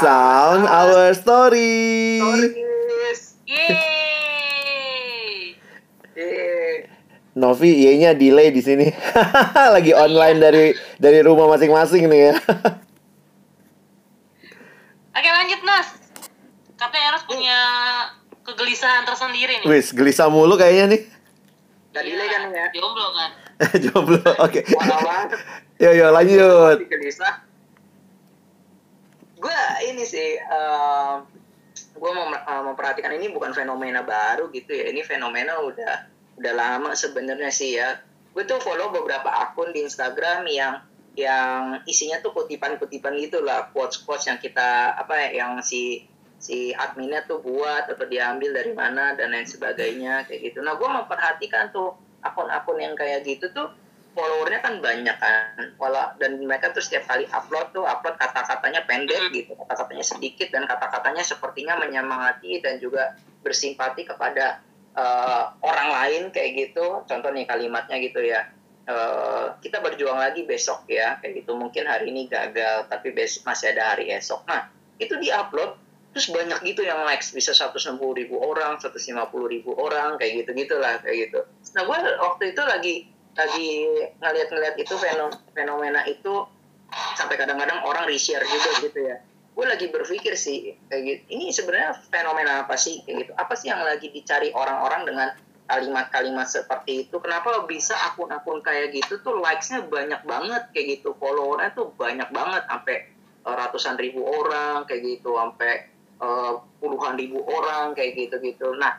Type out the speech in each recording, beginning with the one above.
sound our story. Stories. Yeay. Yeay. Novi Y-nya delay di sini. Lagi online dari dari rumah masing-masing nih ya. Oke lanjut Nas. Katanya Eros punya kegelisahan tersendiri nih. Wis, gelisah mulu kayaknya nih. Gak delay kan ya? Jomblo kan. Jomblo. Oke. Banget. Yo yo lanjut. Gelisah. Gue ini sih, gue mau eh, memperhatikan ini bukan fenomena baru gitu ya. Ini fenomena udah udah lama sebenarnya sih ya. Gue tuh follow beberapa akun di Instagram yang yang isinya tuh kutipan-kutipan gitu lah, quotes-quotes yang kita apa ya, yang si si adminnya tuh buat atau diambil dari mana dan lain sebagainya kayak gitu. Nah, gue memperhatikan tuh akun-akun yang kayak gitu tuh followernya kan banyak kan. Wala, dan mereka tuh setiap kali upload tuh upload kata-katanya pendek gitu. Kata-katanya sedikit dan kata-katanya sepertinya menyemangati dan juga bersimpati kepada uh, orang lain kayak gitu. Contoh nih kalimatnya gitu ya. Uh, kita berjuang lagi besok ya kayak gitu. Mungkin hari ini gagal tapi besok masih ada hari esok. Nah itu diupload terus banyak gitu yang likes. Bisa 160 ribu orang 150 ribu orang kayak gitu gitulah kayak gitu. Nah gue waktu itu lagi lagi ngeliat-ngeliat itu fenomena itu sampai kadang-kadang orang reshare juga gitu ya. Gue lagi berpikir sih kayak gitu. Ini sebenarnya fenomena apa sih? Kayak gitu. Apa sih yang lagi dicari orang-orang dengan kalimat-kalimat seperti itu? Kenapa bisa akun-akun kayak gitu tuh likesnya banyak banget kayak gitu? Followernya tuh banyak banget sampai uh, ratusan ribu orang kayak gitu sampai uh, puluhan ribu orang kayak gitu gitu nah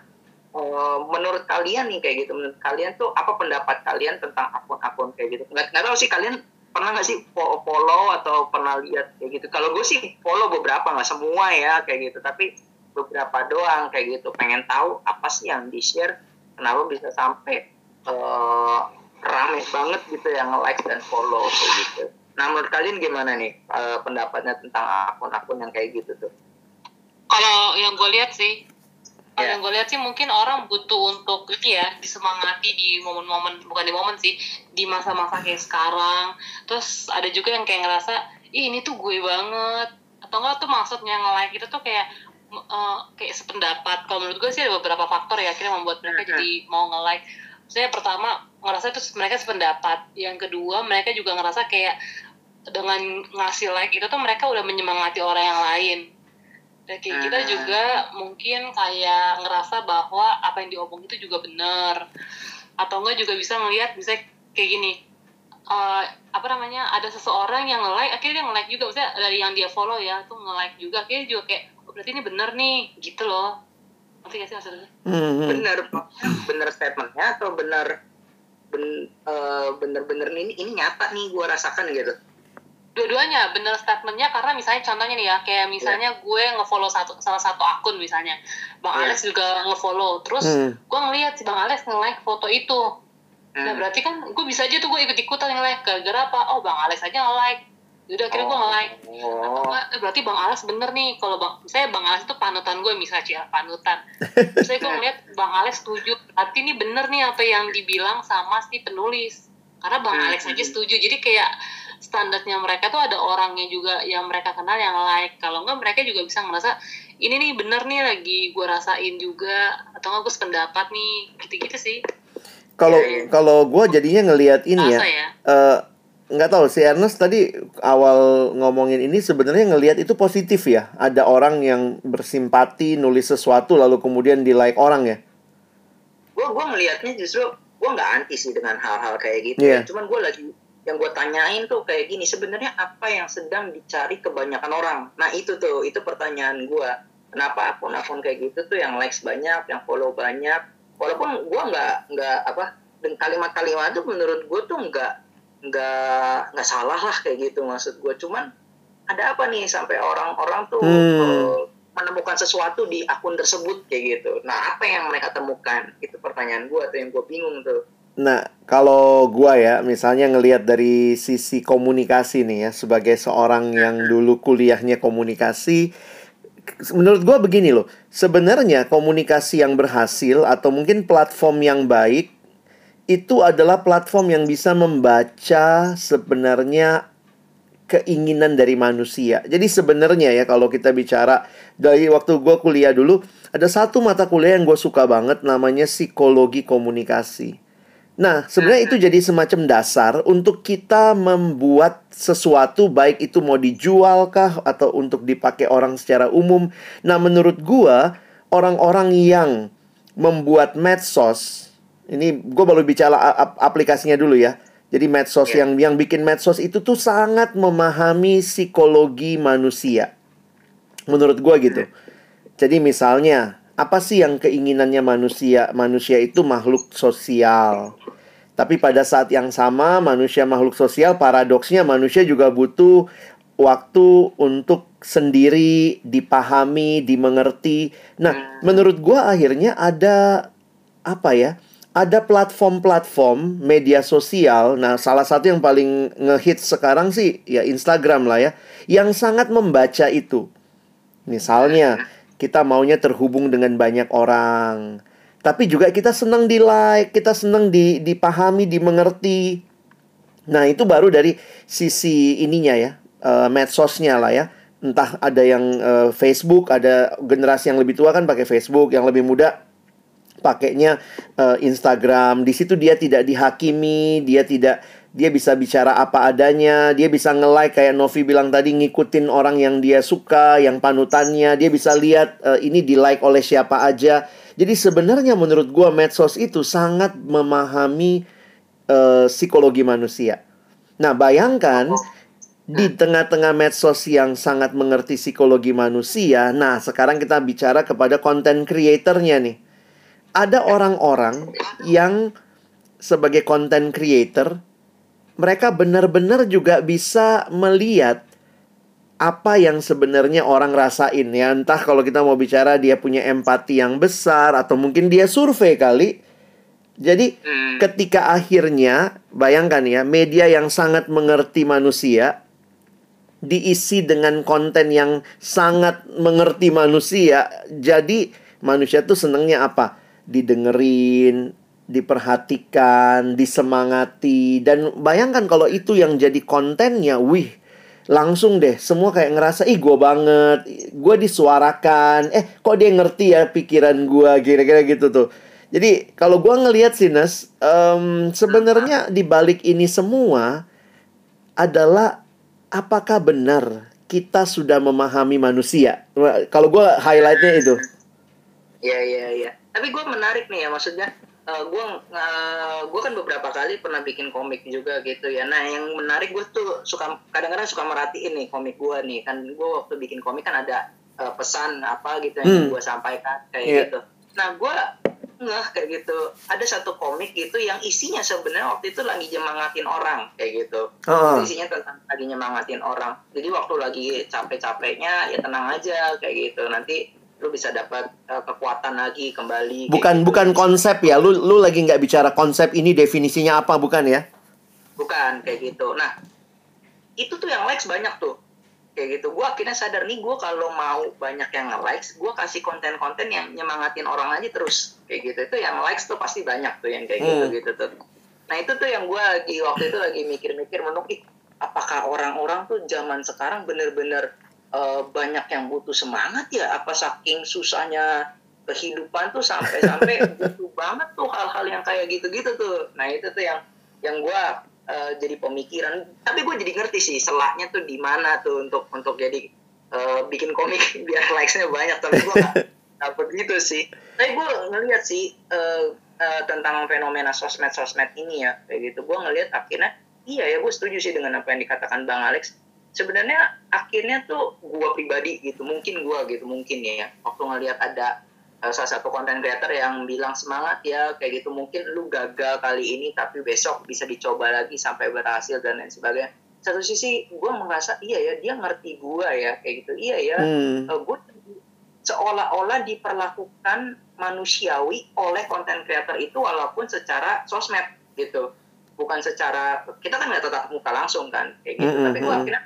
uh, menurut kalian nih kayak gitu menurut kalian tuh apa pendapat kalian tentang akun-akun kayak gitu? Nggak, nggak tahu sih kalian pernah nggak sih follow atau pernah lihat kayak gitu? Kalau gue sih follow beberapa nggak semua ya kayak gitu. Tapi beberapa doang kayak gitu. Pengen tahu apa sih yang di share kenapa bisa sampai uh, rame banget gitu yang like dan follow kayak gitu. Nah menurut kalian gimana nih uh, pendapatnya tentang akun-akun yang kayak gitu tuh? Kalau yang gue lihat sih, kalau Ya. yang gue lihat sih mungkin orang butuh untuk ini ya disemangati di momen-momen bukan di momen sih di masa-masa kayak sekarang. Terus ada juga yang kayak ngerasa, ih ini tuh gue banget. Atau enggak tuh maksudnya nge-like itu tuh kayak eh, kayak sependapat. Kalau menurut gue sih ada beberapa faktor ya akhirnya membuat mereka Mhm. jadi mau nge-like. Saya pertama ngerasa itu mereka sependapat. Yang kedua mereka juga ngerasa kayak dengan ngasih like itu tuh mereka udah menyemangati orang yang lain. Dan kayak kita Ah. juga mungkin kayak ngerasa bahwa apa yang diomong itu juga benar. Atau enggak juga bisa ngelihat bisa kayak gini. eh, apa namanya ada seseorang yang nge-like akhirnya dia nge-like juga maksudnya dari yang dia follow ya tuh nge-like juga akhirnya juga kayak oh, berarti ini bener nih gitu loh ngerti gak sih maksudnya Hmm, hmm. bener bener statementnya atau bener ben, eh, bener-bener ini ini nyata nih gue rasakan gitu dua-duanya bener statementnya karena misalnya contohnya nih ya kayak misalnya gue ngefollow satu salah satu akun misalnya bang Iya. Alex juga ngefollow terus Hmm. gue ngeliat si bang Alex nge-like foto itu nah Hmm. berarti kan gue bisa aja tuh gue ikut ikutan nge-like gara-gara apa oh bang Alex aja nge-like Yaudah akhirnya gue nge-like Atau oh enggak, eh, berarti Bang Alex bener nih kalau Bang saya Bang Alex itu panutan gue misalnya Cia, panutan. saya gue ngeliat Bang Alex setuju. Berarti ini bener nih apa yang dibilang sama si penulis. Karena Bang Hmm. Alex aja setuju. Jadi kayak standarnya mereka tuh ada orangnya juga yang mereka kenal yang like. Kalau enggak mereka juga bisa ngerasa ini nih bener nih lagi gue rasain juga atau enggak gue sependapat nih gitu-gitu sih. Kalau Iya, iya. kalau gue jadinya ngelihat ini ya, Rasa ya. eh, nggak tahu si Ernest tadi awal ngomongin ini sebenarnya ngelihat itu positif ya. Ada orang yang bersimpati nulis sesuatu lalu kemudian di like orang ya. gue gue ngelihatnya justru gue nggak anti sih dengan hal-hal kayak gitu Iya. ya. cuman gue lagi yang gue tanyain tuh kayak gini sebenarnya apa yang sedang dicari kebanyakan orang nah itu tuh itu pertanyaan gue kenapa akun-akun kayak gitu tuh yang likes banyak yang follow banyak walaupun gue nggak nggak apa dan kalimat-kalimat itu menurut gue tuh nggak nggak nggak salah lah kayak gitu maksud gue cuman ada apa nih sampai orang-orang tuh Hmm. eh, menemukan sesuatu di akun tersebut kayak gitu. Nah, apa yang mereka temukan? Itu pertanyaan gue tuh yang gue bingung tuh. Nah, kalau gua ya, misalnya ngelihat dari sisi komunikasi nih ya, sebagai seorang yang dulu kuliahnya komunikasi, menurut gua begini loh, sebenarnya komunikasi yang berhasil atau mungkin platform yang baik itu adalah platform yang bisa membaca sebenarnya keinginan dari manusia. Jadi sebenarnya ya kalau kita bicara dari waktu gue kuliah dulu, ada satu mata kuliah yang gue suka banget namanya psikologi komunikasi. Nah, sebenarnya itu jadi semacam dasar untuk kita membuat sesuatu baik itu mau dijual kah atau untuk dipakai orang secara umum. Nah, menurut gua orang-orang yang membuat medsos ini gue baru bicara aplikasinya dulu ya. Jadi medsos yeah. yang yang bikin medsos itu tuh sangat memahami psikologi manusia. Menurut gua gitu. Jadi misalnya apa sih yang keinginannya manusia? Manusia itu makhluk sosial. Tapi pada saat yang sama, manusia makhluk sosial, paradoksnya manusia juga butuh waktu untuk sendiri dipahami, dimengerti. Nah, menurut gua akhirnya ada apa ya? Ada platform-platform media sosial. Nah, salah satu yang paling ngehit sekarang sih ya Instagram lah ya, yang sangat membaca itu. Misalnya, kita maunya terhubung dengan banyak orang tapi juga kita senang di like, kita senang di dipahami, dimengerti. Nah, itu baru dari sisi ininya ya, uh, medsosnya lah ya. Entah ada yang uh, Facebook, ada generasi yang lebih tua kan pakai Facebook, yang lebih muda pakainya uh, Instagram. Di situ dia tidak dihakimi, dia tidak dia bisa bicara apa adanya, dia bisa nge-like kayak Novi bilang tadi ngikutin orang yang dia suka, yang panutannya, dia bisa lihat uh, ini di-like oleh siapa aja jadi sebenarnya menurut gua medsos itu sangat memahami uh, psikologi manusia. Nah, bayangkan di tengah-tengah medsos yang sangat mengerti psikologi manusia, nah sekarang kita bicara kepada konten creatornya nih. Ada orang-orang yang sebagai konten creator, mereka benar-benar juga bisa melihat apa yang sebenarnya orang rasain ya. Entah kalau kita mau bicara dia punya empati yang besar atau mungkin dia survei kali. Jadi hmm. ketika akhirnya bayangkan ya media yang sangat mengerti manusia diisi dengan konten yang sangat mengerti manusia. Jadi manusia tuh senengnya apa? Didengerin diperhatikan disemangati dan bayangkan kalau itu yang jadi kontennya wih langsung deh semua kayak ngerasa ih gue banget gue disuarakan eh kok dia ngerti ya pikiran gue kira-kira gitu tuh. Jadi kalau gue ngelihat sih Nes um, sebenarnya di balik ini semua adalah apakah benar kita sudah memahami manusia? Kalau gue highlightnya itu. Iya iya iya. Tapi gue menarik nih ya maksudnya uh, eh, gue uh, gue kan beberapa kali pernah bikin komik juga gitu ya. Nah yang menarik gue tuh suka kadang-kadang suka merhatiin nih komik gue nih. Kan gue waktu bikin komik kan ada uh, pesan apa gitu yang hmm. gue sampaikan kayak yeah. gitu. Nah gue nggak kayak gitu. Ada satu komik gitu yang isinya sebenarnya waktu itu lagi nyemangatin orang kayak gitu. Uh. isinya tentang lagi nyemangatin orang. Jadi waktu lagi capek-capeknya ya tenang aja kayak gitu. Nanti lu bisa dapat uh, kekuatan lagi kembali. Bukan gitu. bukan konsep ya, lu lu lagi nggak bicara konsep ini definisinya apa bukan ya? Bukan kayak gitu. Nah itu tuh yang likes banyak tuh kayak gitu. Gue akhirnya sadar nih gue kalau mau banyak yang likes, gue kasih konten-konten yang nyemangatin orang aja terus kayak gitu. Itu yang likes tuh pasti banyak tuh yang kayak gitu gitu tuh. Nah itu tuh yang gue lagi waktu itu lagi mikir-mikir menurut apakah orang-orang tuh zaman sekarang bener-bener uh, banyak yang butuh semangat ya apa saking susahnya kehidupan tuh sampai-sampai butuh banget tuh hal-hal yang kayak gitu-gitu tuh. Nah itu tuh yang yang gue uh, jadi pemikiran. Tapi gue jadi ngerti sih selaknya tuh di mana tuh untuk untuk jadi uh, bikin komik biar likesnya banyak. Tapi gue gak dapet gitu sih. Tapi gue ngeliat sih uh, uh, tentang fenomena sosmed sosmed ini ya kayak gitu. Gue ngeliat akhirnya iya ya gue setuju sih dengan apa yang dikatakan bang Alex sebenarnya akhirnya tuh gue pribadi gitu mungkin gue gitu mungkin ya. Waktu ngelihat ada uh, salah satu konten creator yang bilang semangat ya kayak gitu mungkin lu gagal kali ini tapi besok bisa dicoba lagi sampai berhasil dan lain sebagainya. Satu sisi gue merasa iya ya dia ngerti gue ya kayak gitu. Iya ya hmm. uh, eh, gue seolah-olah diperlakukan manusiawi oleh konten creator itu walaupun secara sosmed gitu. Bukan secara kita kan nggak tetap muka langsung kan kayak gitu. Mm -hmm. tapi gue akhirnya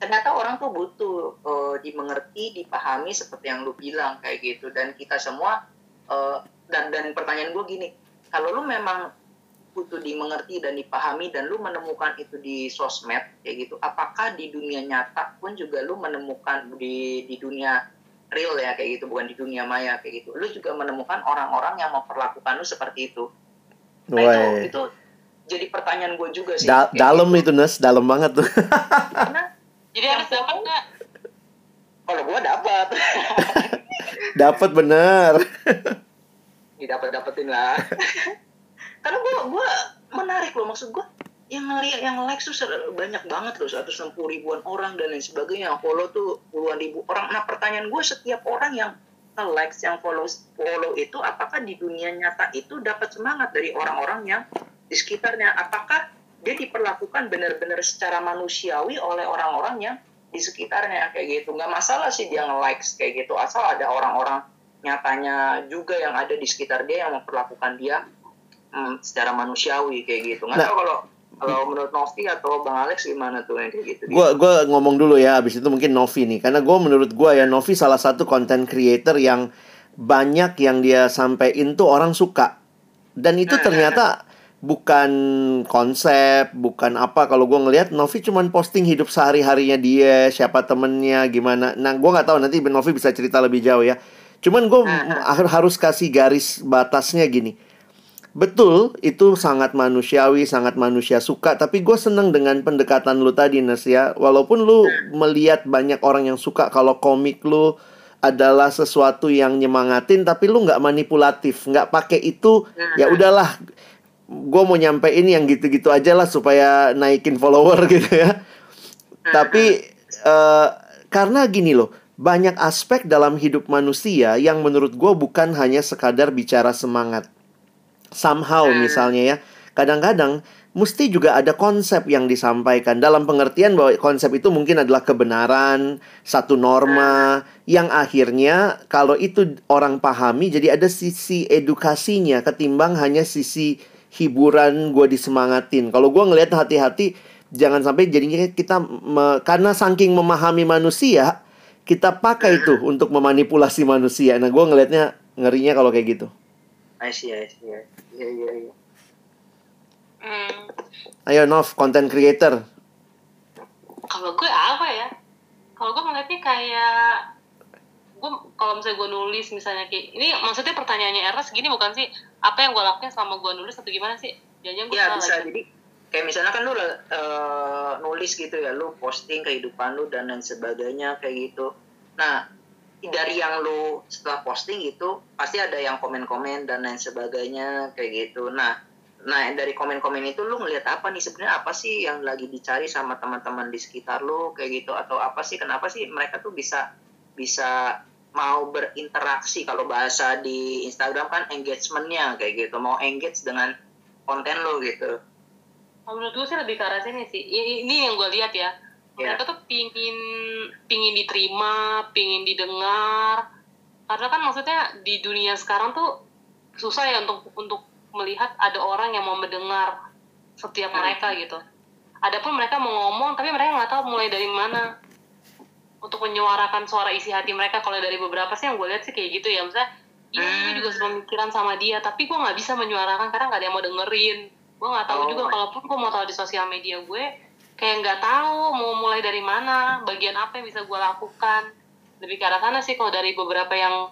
ternyata orang tuh butuh uh, dimengerti, dipahami seperti yang lu bilang kayak gitu. Dan kita semua uh, dan dan pertanyaan gue gini, kalau lu memang butuh dimengerti dan dipahami dan lu menemukan itu di sosmed kayak gitu apakah di dunia nyata pun juga lu menemukan di di dunia real ya kayak gitu bukan di dunia maya kayak gitu. Lu juga menemukan orang-orang yang memperlakukan lu seperti itu. Nah itu itu jadi pertanyaan gue juga sih Da- dalam gitu. itu Nes, dalam banget tuh. karena Jadi harus dapat nggak? kalau gue dapat Dapat bener. didapat dapetin lah karena gue gue menarik loh maksud gue yang ngeliat yang like tuh banyak banget loh 160 ribuan orang dan lain sebagainya yang follow tuh puluhan ribu orang nah pertanyaan gue setiap orang yang like yang follow follow itu apakah di dunia nyata itu dapat semangat dari orang-orang yang di sekitarnya. Apakah dia diperlakukan benar-benar secara manusiawi oleh orang-orang yang di sekitarnya kayak gitu? Nggak masalah sih dia nge-likes kayak gitu asal ada orang-orang nyatanya juga yang ada di sekitar dia yang memperlakukan dia hmm, secara manusiawi kayak gitu. Nggak Nah. tahu kalau kalau menurut Novi atau Bang Alex gimana tuh yang kayak gitu? Gua gua ngomong dulu ya, abis itu mungkin Novi nih, karena gua menurut gua ya Novi salah satu content creator yang banyak yang dia sampein tuh orang suka. Dan itu ternyata bukan konsep, bukan apa. Kalau gua ngelihat Novi cuman posting hidup sehari-harinya dia, siapa temennya, gimana. Nah, gua nggak tahu nanti Novi bisa cerita lebih jauh ya. Cuman gue harus kasih garis batasnya gini. Betul, itu sangat manusiawi, sangat manusia suka. Tapi gue seneng dengan pendekatan lu tadi, Nes ya. Walaupun lu melihat banyak orang yang suka kalau komik lu adalah sesuatu yang nyemangatin, tapi lu nggak manipulatif, nggak pakai itu. Ya udahlah, gue mau nyampein yang gitu-gitu aja lah supaya naikin follower gitu ya. Tapi eh, karena gini loh, banyak aspek dalam hidup manusia yang menurut gue bukan hanya sekadar bicara semangat. Somehow misalnya ya, kadang-kadang mesti juga ada konsep yang disampaikan dalam pengertian bahwa konsep itu mungkin adalah kebenaran, satu norma yang akhirnya kalau itu orang pahami jadi ada sisi edukasinya ketimbang hanya sisi hiburan gue disemangatin. Kalau gue ngelihat hati-hati jangan sampai jadinya kita me- karena saking memahami manusia kita pakai itu untuk memanipulasi manusia. Nah, gue ngelihatnya ngerinya kalau kayak gitu. I see, I see. Iya, iya, iya. Hmm, Ayo Nov, content creator. kalau gue apa ya? Kalau gue ngeliatnya kayak gue kalau misalnya gue nulis misalnya kayak ini maksudnya pertanyaannya Ernest gini bukan sih apa yang gue lakuin selama gue nulis atau gimana sih jangan gue Ya salah bisa lagi. jadi kayak misalnya kan lu eh, nulis gitu ya, lu posting kehidupan lu dan lain sebagainya kayak gitu. Nah dari yang lu setelah posting gitu pasti ada yang komen-komen dan lain sebagainya kayak gitu. Nah nah dari komen-komen itu lu ngelihat apa nih sebenarnya apa sih yang lagi dicari sama teman-teman di sekitar lu kayak gitu atau apa sih kenapa sih mereka tuh bisa bisa mau berinteraksi kalau bahasa di Instagram kan engagementnya kayak gitu mau engage dengan konten lo gitu Kalau menurut gue sih lebih ke arah sini sih. Ini yang gue lihat ya. Mereka tuh pingin pingin diterima, pingin didengar. Karena kan maksudnya di dunia sekarang tuh susah ya untuk untuk melihat ada orang yang mau mendengar setiap mereka gitu. Adapun mereka mau ngomong tapi mereka nggak tahu mulai dari mana untuk menyuarakan suara isi hati mereka. Kalau dari beberapa sih yang gue lihat sih kayak gitu ya. Misalnya, iya gue juga sepemikiran sama dia, tapi gue nggak bisa menyuarakan karena nggak ada yang mau dengerin. Gue nggak tahu Oh. juga kalaupun gue mau tahu di sosial media gue, kayak nggak tahu mau mulai dari mana, bagian apa yang bisa gue lakukan. Lebih ke arah sana sih kalau dari beberapa yang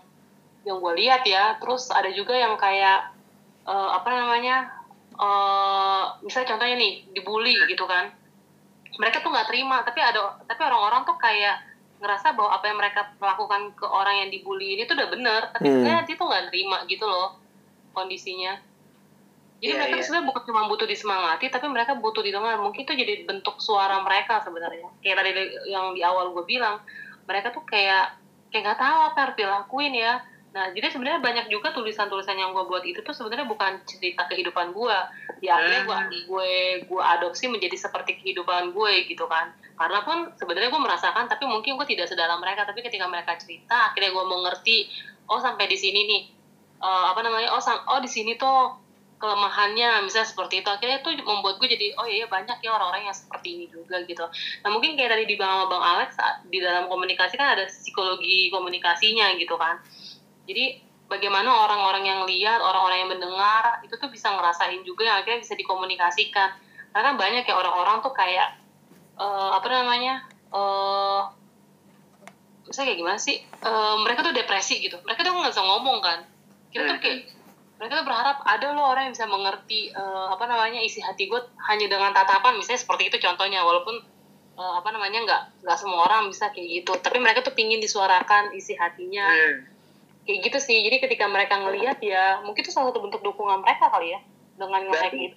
yang gue lihat ya. Terus ada juga yang kayak eh, apa namanya, eh misalnya contohnya nih dibully gitu kan. Mereka tuh nggak terima, tapi ada tapi orang-orang tuh kayak ngerasa bahwa apa yang mereka lakukan ke orang yang dibully ini tuh udah bener, tapi Hmm. sebenarnya dia tuh nggak terima gitu loh kondisinya. Jadi Iya, mereka tuh iya. sebenarnya bukan cuma butuh disemangati, tapi mereka butuh didengar. Mungkin itu jadi bentuk suara mereka sebenarnya. Kayak tadi yang di awal gue bilang, mereka tuh kayak kayak nggak tahu apa yang harus dilakuin ya. Nah, jadi sebenarnya banyak juga tulisan-tulisan yang gue buat itu tuh sebenarnya bukan cerita kehidupan gue. Ya akhirnya gue Hmm. gue gue adopsi menjadi seperti kehidupan gue gitu kan. Karena pun sebenarnya gue merasakan, tapi mungkin gue tidak sedalam mereka. Tapi ketika mereka cerita, akhirnya gue mau ngerti. Oh sampai di sini nih, eh, apa namanya? Oh sam- oh di sini tuh kelemahannya misalnya seperti itu akhirnya itu membuat gue jadi oh iya banyak ya orang-orang yang seperti ini juga gitu nah mungkin kayak tadi dibilang sama bang Alex di dalam komunikasi kan ada psikologi komunikasinya gitu kan jadi bagaimana orang-orang yang lihat orang-orang yang mendengar itu tuh bisa ngerasain juga yang akhirnya bisa dikomunikasikan. Karena banyak ya orang-orang tuh kayak uh, apa namanya uh, saya kayak gimana sih? Uh, mereka tuh depresi gitu. Mereka tuh nggak bisa ngomong kan. Kita tuh kayak mereka tuh berharap ada loh orang yang bisa mengerti uh, apa namanya isi hati gue hanya dengan tatapan. Misalnya seperti itu contohnya walaupun uh, apa namanya nggak nggak semua orang bisa kayak gitu. Tapi mereka tuh pingin disuarakan isi hatinya. Hmm. Kayak gitu sih. Jadi ketika mereka ngelihat ya mungkin itu salah satu bentuk dukungan mereka kali ya dengan ngelihat gitu.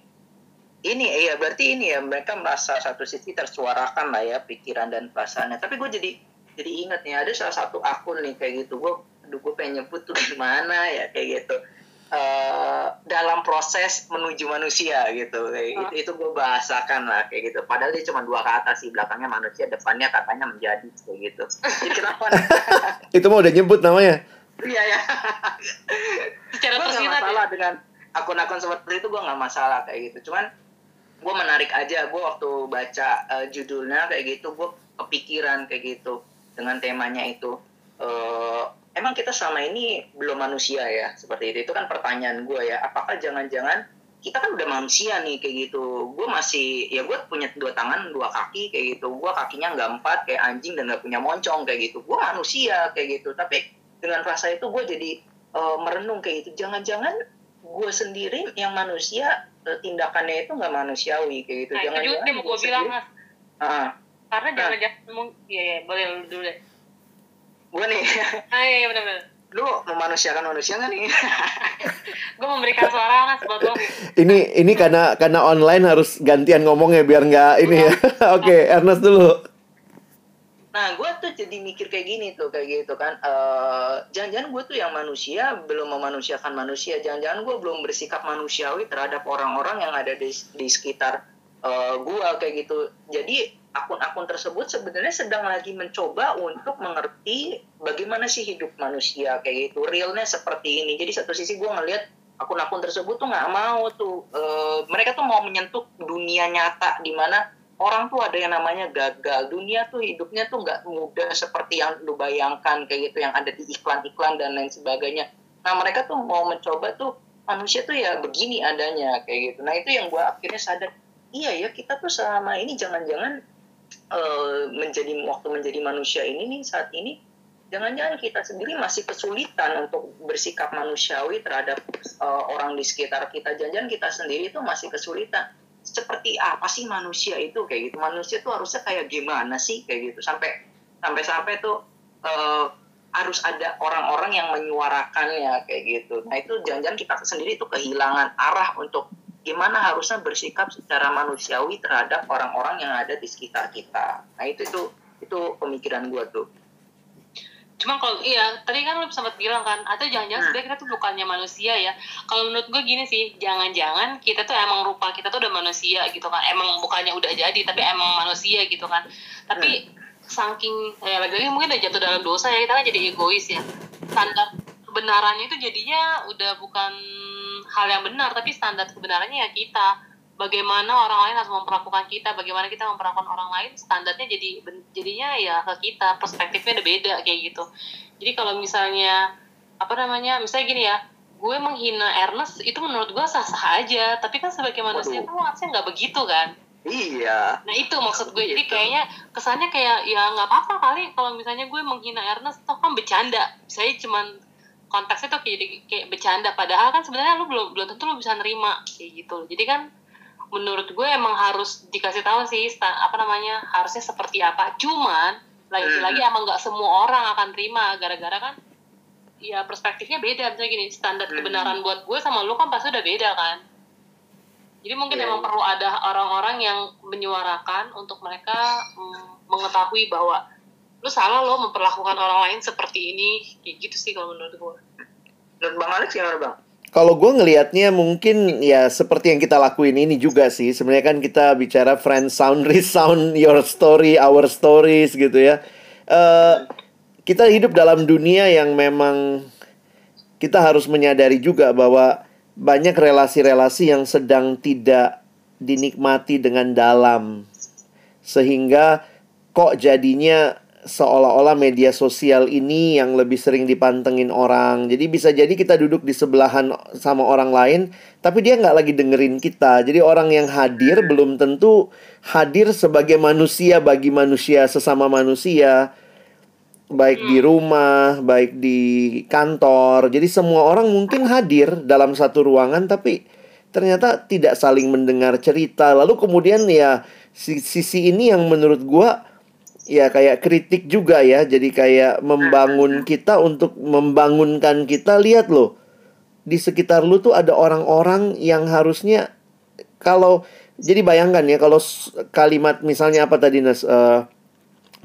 ini iya berarti ini ya mereka merasa satu sisi tersuarakan lah ya pikiran dan perasaannya. Tapi gue jadi jadi ingat nih ada salah satu akun nih kayak gitu gue aduh gue pengen nyebut tuh gimana ya kayak gitu. Uh, dalam proses menuju manusia gitu kayak gitu. Itu gue bahasakan lah kayak gitu. Padahal dia cuma dua kata sih belakangnya manusia depannya katanya menjadi kayak gitu. Jadi kenapa? Itu mau udah nyebut namanya iya ya. Secara gue nggak masalah ya? dengan akun-akun seperti itu gue nggak masalah kayak gitu. Cuman gue menarik aja. Gue waktu baca uh, judulnya kayak gitu gue kepikiran kayak gitu dengan temanya itu. Uh, emang kita selama ini belum manusia ya seperti itu. Itu kan pertanyaan gue ya. Apakah jangan-jangan kita kan udah manusia nih kayak gitu. Gue masih ya gue punya dua tangan dua kaki kayak gitu. Gue kakinya nggak empat kayak anjing dan nggak punya moncong kayak gitu. Gue manusia kayak gitu. Tapi dengan rasa itu gue jadi uh, merenung kayak gitu. Jangan-jangan gue sendiri yang manusia uh, tindakannya itu nggak manusiawi kayak gitu. Nah, jangan-jangan itu gue bilang mas. Uh, karena nah. jangan-jangan ya, ya boleh dulu deh. Gue nih. Ah iya, iya benar-benar lu memanusiakan manusia nggak nih? Gue memberikan suara mas buat lo ini ini karena karena online harus gantian ngomongnya biar nggak ini ya. Oke okay, Ernest dulu nah gue tuh jadi mikir kayak gini tuh kayak gitu kan. Uh, jangan-jangan gue tuh yang manusia belum memanusiakan manusia. Jangan-jangan gue belum bersikap manusiawi terhadap orang-orang yang ada di, di sekitar uh, gue kayak gitu. Jadi akun-akun tersebut sebenarnya sedang lagi mencoba untuk mengerti bagaimana sih hidup manusia kayak gitu. Realnya seperti ini. Jadi satu sisi gue ngelihat akun-akun tersebut tuh nggak mau tuh e, mereka tuh mau menyentuh dunia nyata di mana orang tuh ada yang namanya gagal. Dunia tuh hidupnya tuh nggak mudah seperti yang lu bayangkan kayak gitu yang ada di iklan-iklan dan lain sebagainya. Nah mereka tuh mau mencoba tuh manusia tuh ya begini adanya kayak gitu. Nah itu yang gue akhirnya sadar iya ya kita tuh selama ini jangan-jangan uh, menjadi waktu menjadi manusia ini nih saat ini jangan-jangan kita sendiri masih kesulitan untuk bersikap manusiawi terhadap uh, orang di sekitar kita. Jangan-jangan kita sendiri itu masih kesulitan seperti apa sih manusia itu kayak gitu manusia tuh harusnya kayak gimana sih kayak gitu sampai sampai sampai tuh uh, harus ada orang-orang yang menyuarakannya kayak gitu nah itu jangan-jangan kita sendiri tuh kehilangan arah untuk gimana harusnya bersikap secara manusiawi terhadap orang-orang yang ada di sekitar kita. Nah itu itu itu pemikiran gue tuh. Cuma kalau iya tadi kan lu sempat bilang kan atau jangan-jangan hmm. sebenarnya kita tuh bukannya manusia ya. Kalau menurut gue gini sih, jangan-jangan kita tuh emang rupa kita tuh udah manusia gitu kan. Emang bukannya udah jadi tapi emang manusia gitu kan. Tapi hmm. saking ya lagi-lagi mungkin udah jatuh dalam dosa ya kita kan jadi egois ya. Standar kebenarannya itu jadinya udah bukan hal yang benar tapi standar kebenarannya ya kita bagaimana orang lain harus memperlakukan kita bagaimana kita memperlakukan orang lain standarnya jadi jadinya ya ke kita perspektifnya udah beda kayak gitu jadi kalau misalnya apa namanya misalnya gini ya gue menghina Ernest itu menurut gue sah sah aja tapi kan sebagai manusia tuh harusnya nggak begitu kan Iya. Nah itu maksud gue. Jadi kayaknya kesannya kayak ya nggak apa-apa kali kalau misalnya gue menghina Ernest toh kan bercanda. Saya cuman konteksnya tuh kayak kayak bercanda padahal kan sebenarnya lu belum belum tentu lu bisa nerima kayak gitu jadi kan menurut gue emang harus dikasih tahu sih apa namanya harusnya seperti apa cuman lagi-lagi hmm. emang nggak semua orang akan terima gara-gara kan ya perspektifnya beda misalnya gini standar hmm. kebenaran buat gue sama lu kan pasti udah beda kan jadi mungkin yeah. emang iya. perlu ada orang-orang yang menyuarakan untuk mereka mm, mengetahui bahwa lu salah lo memperlakukan orang lain seperti ini kayak gitu sih kalau menurut gue menurut bang Alex gimana bang kalau gue ngelihatnya mungkin ya seperti yang kita lakuin ini juga sih. Sebenarnya kan kita bicara friend sound resound your story our stories gitu ya. Uh, kita hidup dalam dunia yang memang kita harus menyadari juga bahwa banyak relasi-relasi yang sedang tidak dinikmati dengan dalam. Sehingga kok jadinya seolah-olah media sosial ini yang lebih sering dipantengin orang. Jadi bisa jadi kita duduk di sebelahan sama orang lain, tapi dia nggak lagi dengerin kita. Jadi orang yang hadir belum tentu hadir sebagai manusia bagi manusia sesama manusia, baik di rumah, baik di kantor. Jadi semua orang mungkin hadir dalam satu ruangan, tapi ternyata tidak saling mendengar cerita. Lalu kemudian ya sisi ini yang menurut gua ya kayak kritik juga ya. Jadi kayak membangun kita untuk membangunkan kita lihat loh. Di sekitar lu tuh ada orang-orang yang harusnya kalau jadi bayangkan ya kalau kalimat misalnya apa tadi Nas uh,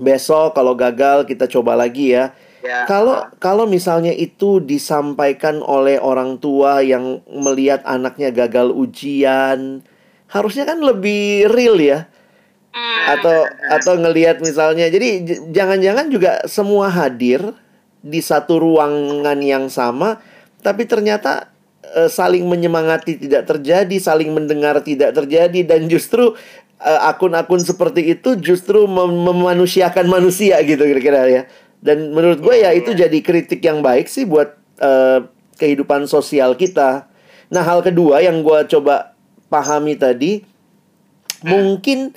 besok kalau gagal kita coba lagi ya. Ya. Kalau kalau misalnya itu disampaikan oleh orang tua yang melihat anaknya gagal ujian, harusnya kan lebih real ya atau atau ngelihat misalnya. Jadi jangan-jangan juga semua hadir di satu ruangan yang sama tapi ternyata e, saling menyemangati tidak terjadi saling mendengar tidak terjadi dan justru e, akun-akun seperti itu justru mem memanusiakan manusia gitu kira-kira ya. Dan menurut gue ya itu jadi kritik yang baik sih buat e, kehidupan sosial kita. Nah hal kedua yang gue coba pahami tadi mungkin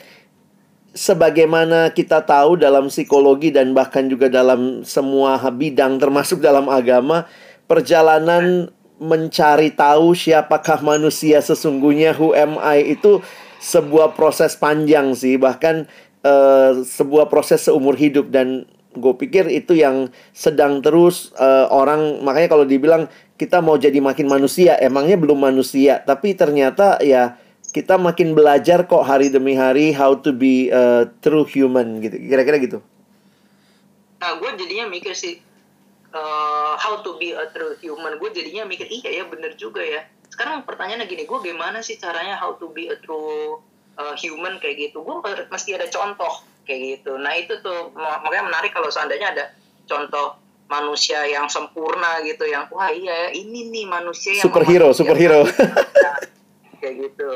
sebagaimana kita tahu dalam psikologi dan bahkan juga dalam semua bidang termasuk dalam agama, perjalanan mencari tahu siapakah manusia sesungguhnya who am I itu sebuah proses panjang sih, bahkan uh, sebuah proses seumur hidup. Dan gue pikir itu yang sedang terus uh, orang makanya kalau dibilang kita mau jadi makin manusia emangnya belum manusia. Tapi ternyata ya kita makin belajar kok hari demi hari how to be a true human gitu. Kira-kira gitu. Nah gue jadinya mikir sih uh, how to be a true human. Gue jadinya mikir iya ya bener juga ya. Sekarang pertanyaannya gini gue gimana sih caranya how to be a true uh, human kayak gitu? Gue mesti ada contoh kayak gitu. Nah itu tuh makanya menarik kalau seandainya ada contoh manusia yang sempurna gitu yang wah iya ini nih manusia yang superhero superhero kayak gitu.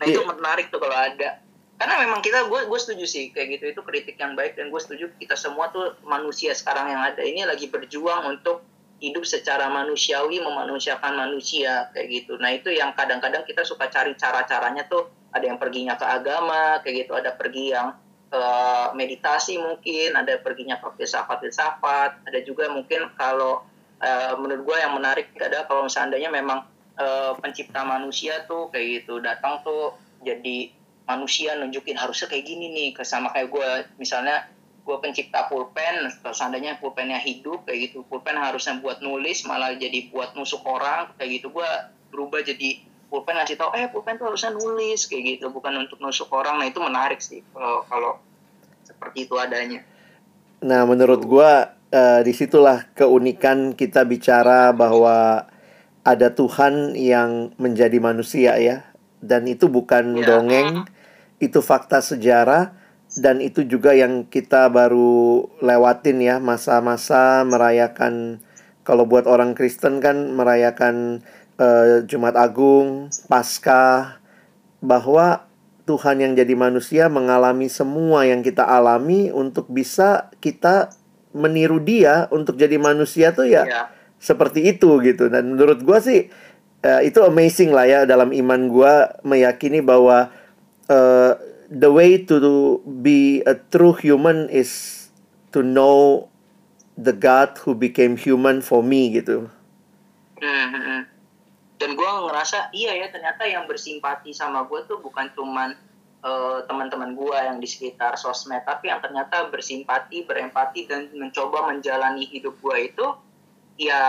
Nah itu iya. menarik tuh kalau ada. Karena memang kita gue gue setuju sih kayak gitu. Itu kritik yang baik dan gue setuju kita semua tuh manusia sekarang yang ada ini lagi berjuang untuk hidup secara manusiawi memanusiakan manusia kayak gitu. Nah itu yang kadang-kadang kita suka cari cara-caranya tuh ada yang perginya ke agama kayak gitu. Ada pergi yang ke meditasi mungkin ada perginya ke filsafat filsafat ada juga mungkin kalau uh, menurut gue yang menarik adalah kalau seandainya memang uh, pencipta manusia tuh kayak gitu datang tuh jadi manusia nunjukin harusnya kayak gini nih sama kayak gue misalnya gue pencipta pulpen atau seandainya pulpennya hidup kayak gitu. Pulpen harusnya buat nulis malah jadi buat nusuk orang kayak gitu. Gue berubah jadi pulpen ngasih tau eh pulpen tuh harusnya nulis kayak gitu. Bukan untuk nusuk orang. Nah itu menarik sih kalau kalau seperti itu adanya. Nah menurut gue uh, di situlah keunikan kita bicara bahwa ada Tuhan yang menjadi manusia ya. Dan itu bukan ya. dongeng itu fakta sejarah dan itu juga yang kita baru lewatin ya. Masa-masa merayakan kalau buat orang Kristen kan merayakan uh, Jumat Agung, Paskah bahwa Tuhan yang jadi manusia mengalami semua yang kita alami untuk bisa kita meniru dia untuk jadi manusia tuh ya, ya seperti itu gitu dan menurut gue sih uh, itu amazing lah ya dalam iman gue meyakini bahwa uh, the way to be a true human is to know the God who became human for me gitu. Hmm. Dan gue ngerasa iya ya ternyata yang bersimpati sama gue tuh bukan cuman uh, teman-teman gue yang di sekitar sosmed, tapi yang ternyata bersimpati, berempati dan mencoba menjalani hidup gue itu ya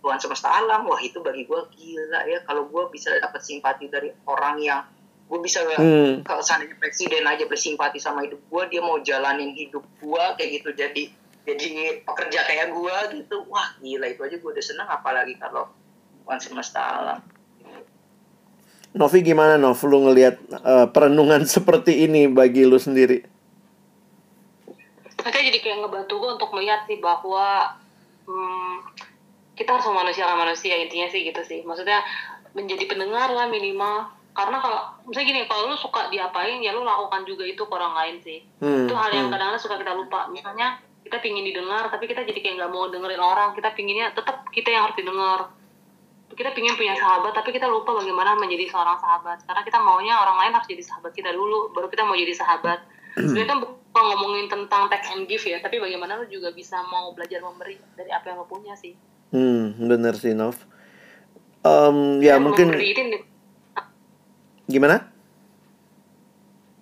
Tuhan semesta alam wah itu bagi gue gila ya kalau gue bisa dapat simpati dari orang yang gue bisa hmm. kalau seandainya presiden aja bersimpati sama hidup gue dia mau jalanin hidup gue kayak gitu jadi jadi pekerja kayak gue gitu wah gila itu aja gue udah seneng apalagi kalau Tuhan semesta alam Novi gimana Nov lu ngelihat uh, perenungan seperti ini bagi lu sendiri? Saya jadi kayak ngebantu gue untuk melihat sih bahwa hmm, kita harus memanusiakan manusia intinya sih gitu sih. Maksudnya menjadi pendengar lah minimal. Karena kalau misalnya gini kalau lu suka diapain ya lu lakukan juga itu ke orang lain sih. Hmm, itu hal yang hmm. kadang-kadang suka kita lupa. Misalnya kita pingin didengar tapi kita jadi kayak nggak mau dengerin orang. Kita pinginnya tetap kita yang harus didengar. Kita pingin punya sahabat tapi kita lupa bagaimana menjadi seorang sahabat. Karena kita maunya orang lain harus jadi sahabat kita dulu baru kita mau jadi sahabat. Sebenarnya kan bukan ngomongin tentang take and give ya tapi bagaimana lu juga bisa mau belajar memberi dari apa yang lo punya sih? Hmm, bener sih Nov. Em, ya Dan mungkin memberi ini gimana?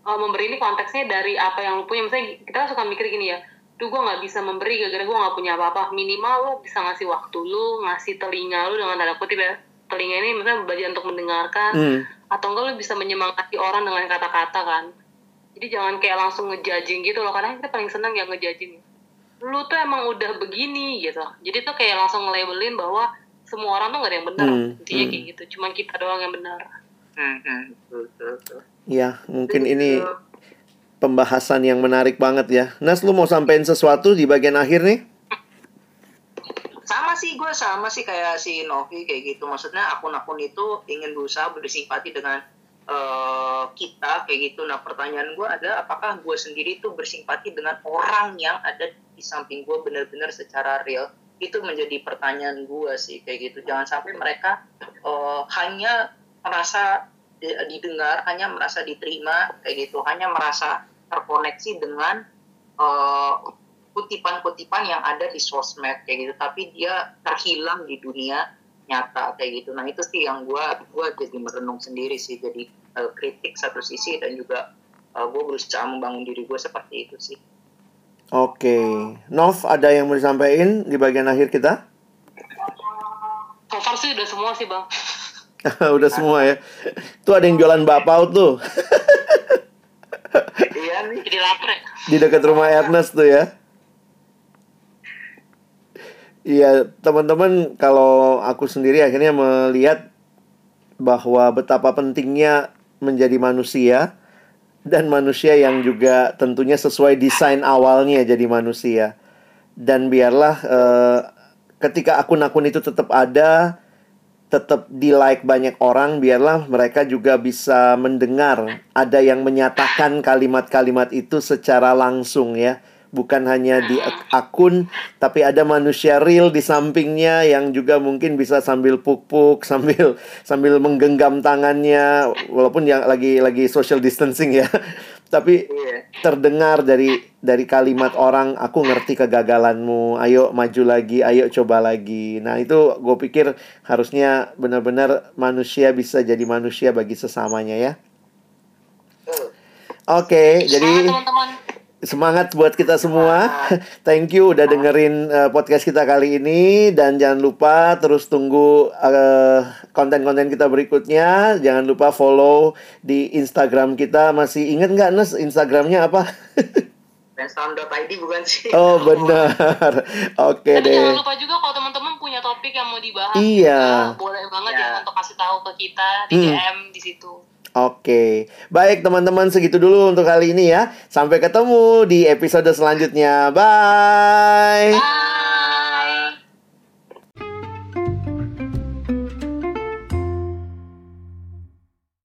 uh, memberi ini konteksnya dari apa yang lu punya. Misalnya kita suka mikir gini ya tuh gue nggak bisa memberi gara-gara gue nggak punya apa-apa. Minimal lo bisa ngasih waktu lu ngasih telinga lu dengan tanda kutip ya. Telinga ini misalnya belajar untuk mendengarkan Hmm, atau enggak lu bisa menyemangati orang dengan kata-kata kan jadi jangan kayak langsung ngejudging gitu loh kadang kita paling seneng yang ngejudging lu tuh emang udah begini gitu jadi tuh kayak langsung nge-labelin bahwa semua orang tuh gak ada yang benar Hmm, intinya hmm. kayak gitu cuman kita doang yang benar Hmm, hmm, betul, betul, betul. ya mungkin ini pembahasan yang menarik banget ya. Nas, lu mau sampein sesuatu di bagian akhir nih? sama sih gue sama sih kayak si Novi kayak gitu maksudnya akun-akun itu ingin berusaha bersimpati dengan eh, kita kayak gitu. Nah pertanyaan gue ada apakah gue sendiri tuh bersimpati dengan orang yang ada di samping gue benar-benar secara real? Itu menjadi pertanyaan gue sih kayak gitu. Jangan sampai mereka eh, hanya merasa di- didengar hanya merasa diterima kayak gitu. Hanya merasa terkoneksi dengan eh, kutipan-kutipan yang ada di sosmed kayak gitu. Tapi dia terhilang di dunia nyata kayak gitu. Nah itu sih yang gua gua jadi merenung sendiri sih. Jadi eh, kritik satu sisi dan juga eh, gua berusaha membangun diri gua seperti itu sih. Oke, Nov ada yang mau disampaikan di bagian akhir kita? so far sih udah semua sih bang. Udah semua ya. Tuh ada yang jualan bakpao tuh. Iya nih. Jadi lapar ya? Di dekat rumah Ernest tuh ya. Iya, teman-teman, kalau aku sendiri akhirnya melihat bahwa betapa pentingnya menjadi manusia dan manusia yang juga tentunya sesuai desain awalnya jadi manusia. Dan biarlah eh, ketika akun-akun itu tetap ada, tetap di like banyak orang, biarlah mereka juga bisa mendengar ada yang menyatakan kalimat-kalimat itu secara langsung ya. Bukan hanya di ak- akun, tapi ada manusia real di sampingnya yang juga mungkin bisa sambil puk-puk, sambil sambil menggenggam tangannya, walaupun yang lagi lagi social distancing ya. Tapi iya. terdengar dari dari kalimat orang aku ngerti kegagalanmu ayo maju lagi ayo coba lagi. Nah itu gue pikir harusnya benar-benar manusia bisa jadi manusia bagi sesamanya ya. Oke Semangat, jadi teman-teman semangat buat kita semua thank you udah dengerin uh, podcast kita kali ini dan jangan lupa terus tunggu uh, konten-konten kita berikutnya jangan lupa follow di Instagram kita masih inget nggak Nes Instagramnya apa Fanstam.id bukan sih Oh benar. Oke Tapi jangan deh. lupa juga kalau teman-teman punya topik yang mau dibahas Iya. juga, boleh banget Ya. ya untuk kasih tahu ke kita di Hmm. DM di situ. Oke. Baik teman-teman segitu dulu untuk kali ini ya. Sampai ketemu di episode selanjutnya. Bye. Bye.